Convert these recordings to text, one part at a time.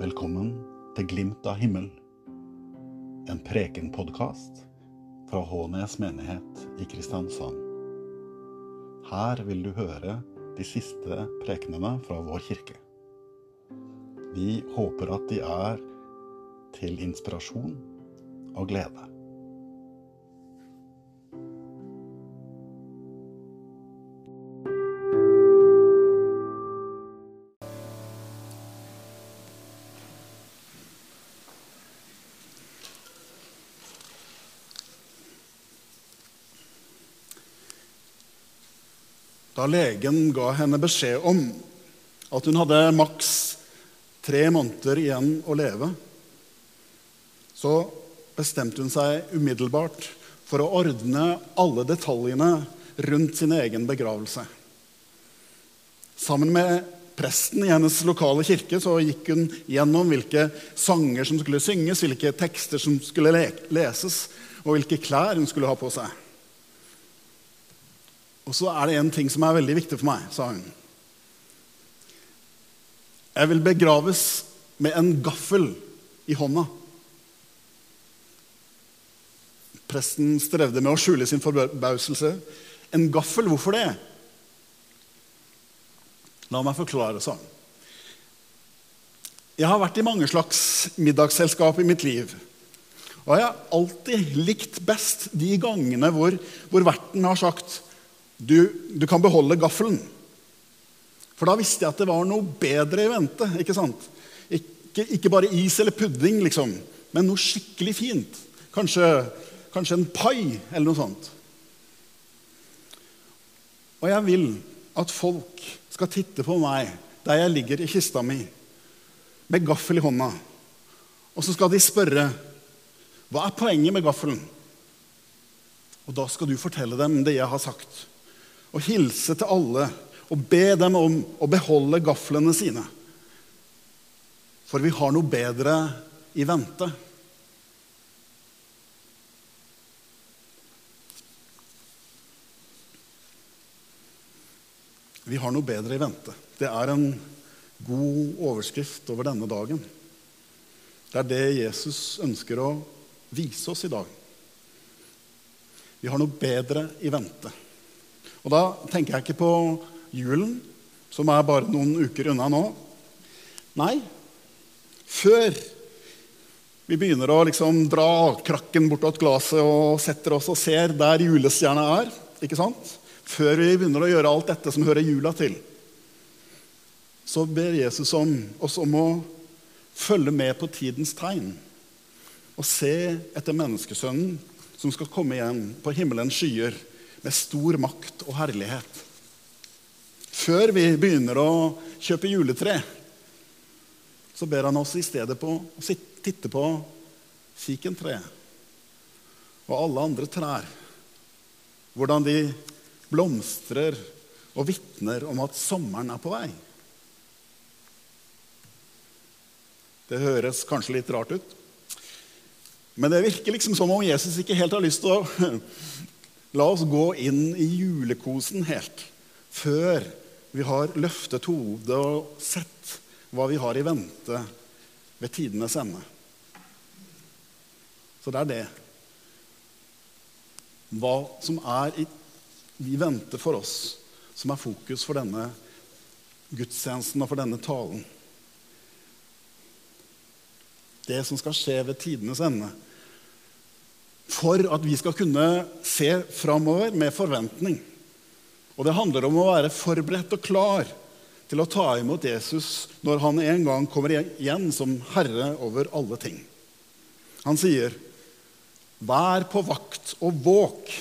Velkommen til Glimt av himmel, en prekenpodkast fra Hånes menighet i Kristiansand. Her vil du høre de siste prekenene fra vår kirke. Vi håper at de er til inspirasjon og glede. Da legen ga henne beskjed om at hun hadde maks tre måneder igjen å leve, så bestemte hun seg umiddelbart for å ordne alle detaljene rundt sin egen begravelse. Sammen med presten i hennes lokale kirke så gikk hun gjennom hvilke sanger som skulle synges, hvilke tekster som skulle leses, og hvilke klær hun skulle ha på seg. Og så er det en ting som er veldig viktig for meg, sa hun. Jeg vil begraves med en gaffel i hånda. Presten strevde med å skjule sin forbauselse. En gaffel, hvorfor det? La meg forklare, sa han. Jeg har vært i mange slags middagsselskap i mitt liv. Og jeg har alltid likt best de gangene hvor, hvor verten har sagt du, du kan beholde gaffelen. For da visste jeg at det var noe bedre i vente. Ikke sant? Ikke, ikke bare is eller pudding, liksom, men noe skikkelig fint. Kanskje, kanskje en pai eller noe sånt. Og jeg vil at folk skal titte på meg der jeg ligger i kista mi med gaffel i hånda. Og så skal de spørre hva er poenget med gaffelen? Og da skal du fortelle dem det jeg har sagt og hilse til alle og be dem om å beholde gaflene sine. For vi har noe bedre i vente. Vi har noe bedre i vente. Det er en god overskrift over denne dagen. Det er det Jesus ønsker å vise oss i dag. Vi har noe bedre i vente. Og da tenker jeg ikke på julen, som er bare noen uker unna nå. Nei, før vi begynner å liksom dra krakken bortåt glasset og setter oss og ser der julestjerna er, ikke sant? før vi begynner å gjøre alt dette som hører jula til, så ber Jesus om oss om å følge med på tidens tegn og se etter menneskesønnen som skal komme igjen på himmelens skyer med stor makt og herlighet. Før vi begynner å kjøpe juletre, så ber han oss i stedet på å titte på fikentreet og alle andre trær. Hvordan de blomstrer og vitner om at sommeren er på vei. Det høres kanskje litt rart ut, men det virker liksom som om Jesus ikke helt har lyst til å La oss gå inn i julekosen helt før vi har løftet hodet og sett hva vi har i vente ved tidenes ende. Så det er det. Hva som er i, i vente for oss, som er fokus for denne gudstjenesten og for denne talen. Det som skal skje ved tidenes ende for at vi skal kunne se framover med forventning. Og det handler om å være forberedt og klar til å ta imot Jesus når han en gang kommer igjen som herre over alle ting. Han sier, 'Vær på vakt og våk',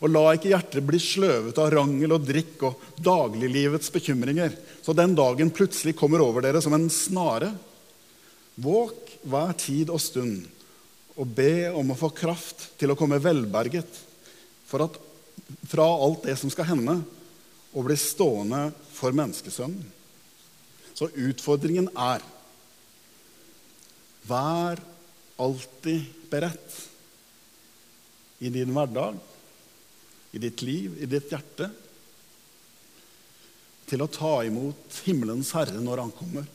og la ikke hjertet bli sløvet av rangel og drikk og dagliglivets bekymringer, så den dagen plutselig kommer over dere som en snare. Våk hver tid og stund og be om å få kraft til å komme velberget for at, fra alt det som skal hende, og bli stående for menneskesønnen. Så utfordringen er Vær alltid beredt i din hverdag, i ditt liv, i ditt hjerte, til å ta imot himmelens Herre når Han kommer.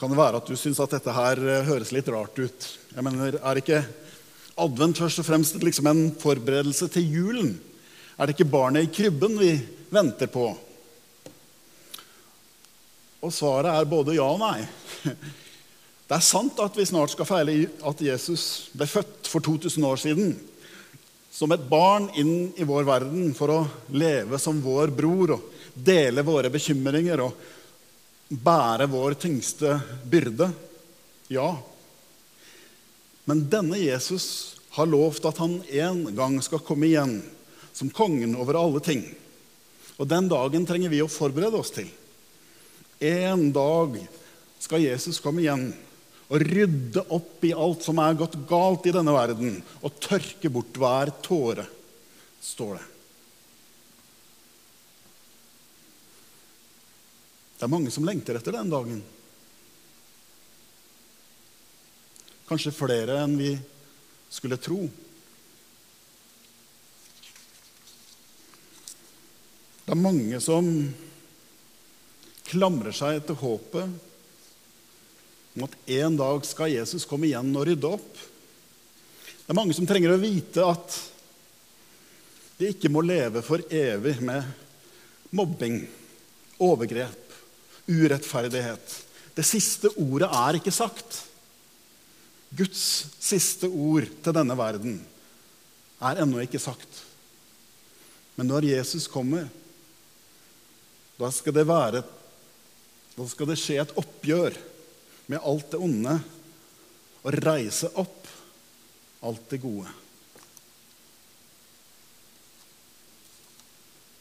Kan det være at du syns at dette her eh, høres litt rart ut. Jeg mener, Er ikke advent først og fremst liksom en forberedelse til julen? Er det ikke barnet i krybben vi venter på? Og svaret er både ja og nei. Det er sant at vi snart skal feile at Jesus ble født for 2000 år siden. Som et barn inn i vår verden for å leve som vår bror og dele våre bekymringer og bære vår tyngste byrde. Ja. Men denne Jesus har lovt at han en gang skal komme igjen som kongen over alle ting. Og den dagen trenger vi å forberede oss til. En dag skal Jesus komme igjen og rydde opp i alt som er gått galt i denne verden, og tørke bort hver tåre, står det. Det er mange som lengter etter den dagen. Kanskje flere enn vi skulle tro. Det er mange som klamrer seg etter håpet om at en dag skal Jesus komme igjen og rydde opp. Det er mange som trenger å vite at de ikke må leve for evig med mobbing, overgrep, urettferdighet. Det siste ordet er ikke sagt. Guds siste ord til denne verden er ennå ikke sagt. Men når Jesus kommer, da skal det, være, da skal det skje et oppgjør med alt det onde og reise opp alt det gode.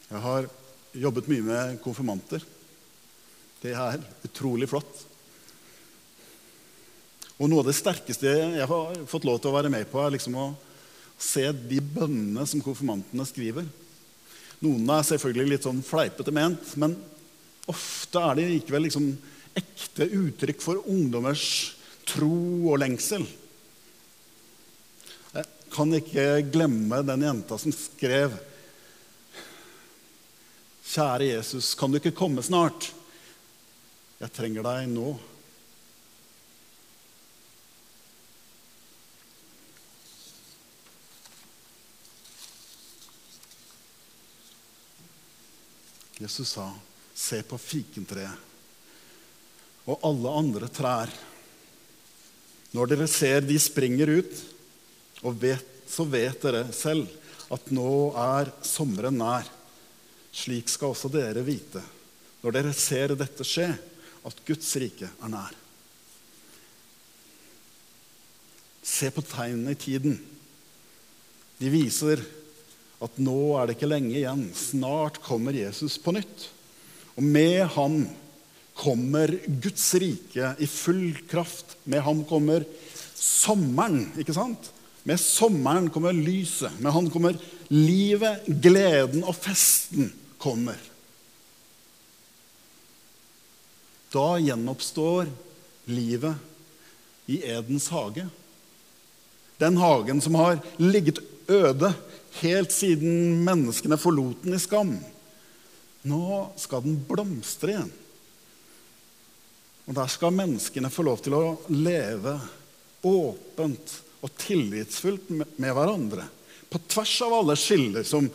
Jeg har jobbet mye med konfirmanter. Det er utrolig flott. Og noe av det sterkeste jeg har fått lov til å være med på, er liksom å se de bønnene som konfirmantene skriver. Noen er selvfølgelig litt sånn fleipete ment, men ofte er de likevel liksom ekte uttrykk for ungdommers tro og lengsel. Jeg kan ikke glemme den jenta som skrev Kjære Jesus, kan du ikke komme snart? Jeg trenger deg nå. Jesus sa, 'Se på fikentreet og alle andre trær.' Når dere ser de springer ut, vet, så vet dere selv at nå er sommeren nær. Slik skal også dere vite, når dere ser dette skje, at Guds rike er nær. Se på tegnene i tiden. De viser at nå er det ikke lenge igjen. Snart kommer Jesus på nytt. Og med ham kommer Guds rike i full kraft. Med ham kommer sommeren, ikke sant? Med sommeren kommer lyset. Med ham kommer livet, gleden og festen kommer. Da gjenoppstår livet i Edens hage. Den hagen som har ligget øde helt siden menneskene forlot den i skam. Nå skal den blomstre igjen. Og der skal menneskene få lov til å leve åpent og tillitsfullt med hverandre. På tvers av alle skiller som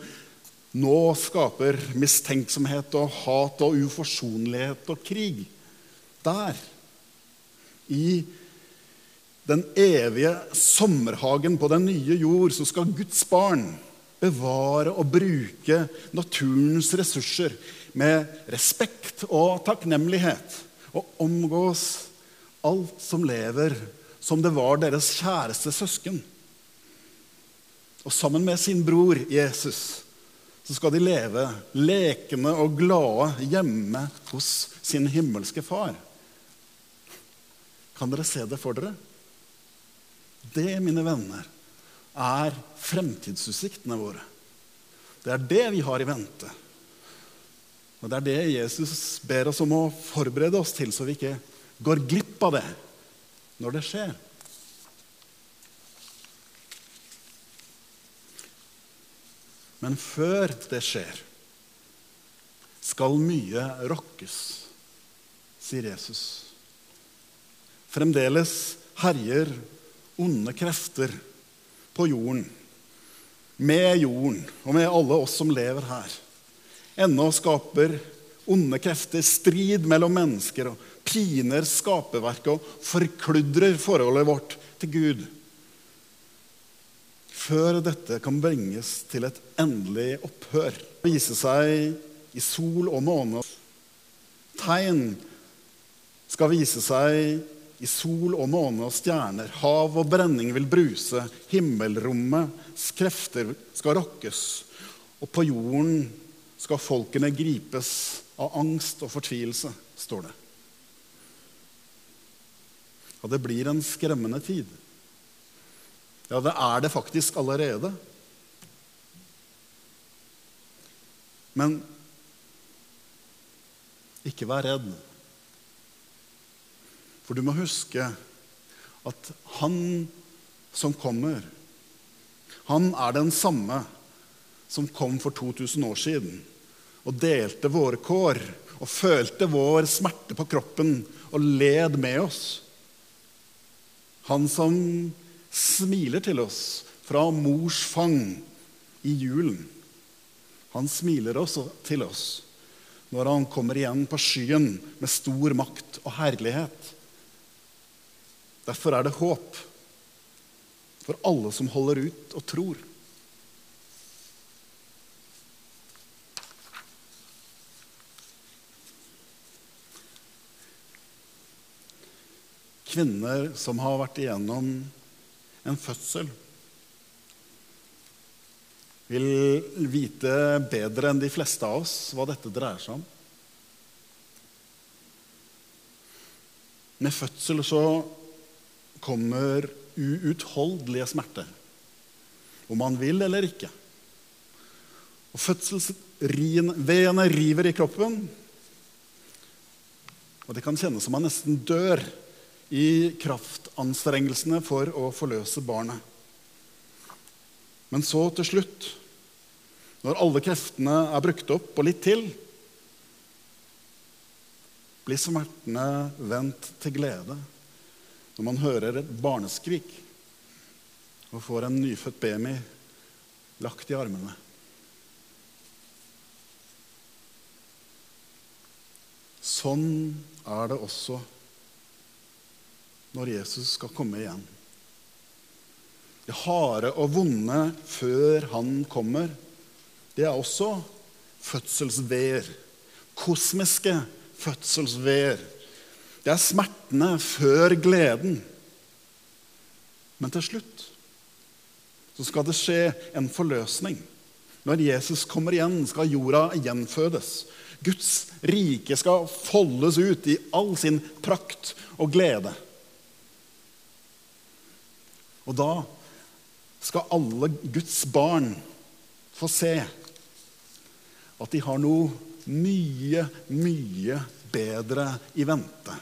nå skaper mistenksomhet og hat og uforsonlighet og krig der, i den evige sommerhagen på den nye jord, så skal Guds barn bevare og bruke naturens ressurser med respekt og takknemlighet. Og omgås alt som lever, som det var deres kjæreste søsken. Og sammen med sin bror Jesus så skal de leve lekende og glade hjemme hos sin himmelske far. Kan dere se det for dere? Det, mine venner, er fremtidsutsiktene våre. Det er det vi har i vente. Og det er det Jesus ber oss om å forberede oss til, så vi ikke går glipp av det når det skjer. Men før det skjer, skal mye rokkes, sier Jesus. Fremdeles herjer onde krefter på jorden. Med jorden og med alle oss som lever her. Ennå skaper onde krefter strid mellom mennesker og piner skaperverket og forkludrer forholdet vårt til Gud. Før dette kan bringes til et endelig opphør, vise seg i sol og måne. Tegn skal vise seg i sol og måne og stjerner. Hav og brenning vil bruse. Himmelrommets krefter skal rokkes. Og på jorden skal folkene gripes av angst og fortvilelse, står det. Ja, det blir en skremmende tid. Ja, det er det faktisk allerede. Men ikke vær redd. For du må huske at han som kommer, han er den samme som kom for 2000 år siden og delte våre kår og følte vår smerte på kroppen og led med oss. Han som smiler til oss fra mors fang i julen. Han smiler også til oss når han kommer igjen på skyen med stor makt og herlighet. Derfor er det håp for alle som holder ut og tror. Kvinner som har vært igjennom en fødsel, vil vite bedre enn de fleste av oss hva dette dreier seg om. Med fødsel så kommer uutholdelige smerter, om man vil eller ikke. Og Fødselsveiene river i kroppen, og det kan kjennes som man nesten dør i kraftanstrengelsene for å forløse barnet. Men så til slutt, når alle kreftene er brukt opp og litt til, blir smertene vendt til glede når man hører et barneskrik og får en nyfødt baby lagt i armene. Sånn er det også når Jesus skal komme igjen. Det harde og vonde før han kommer, det er også fødselsveer. Kosmiske fødselsveer. Det er smertene før gleden. Men til slutt så skal det skje en forløsning. Når Jesus kommer igjen, skal jorda gjenfødes. Guds rike skal foldes ut i all sin prakt og glede. Og da skal alle Guds barn få se at de har noe mye, mye bedre i vente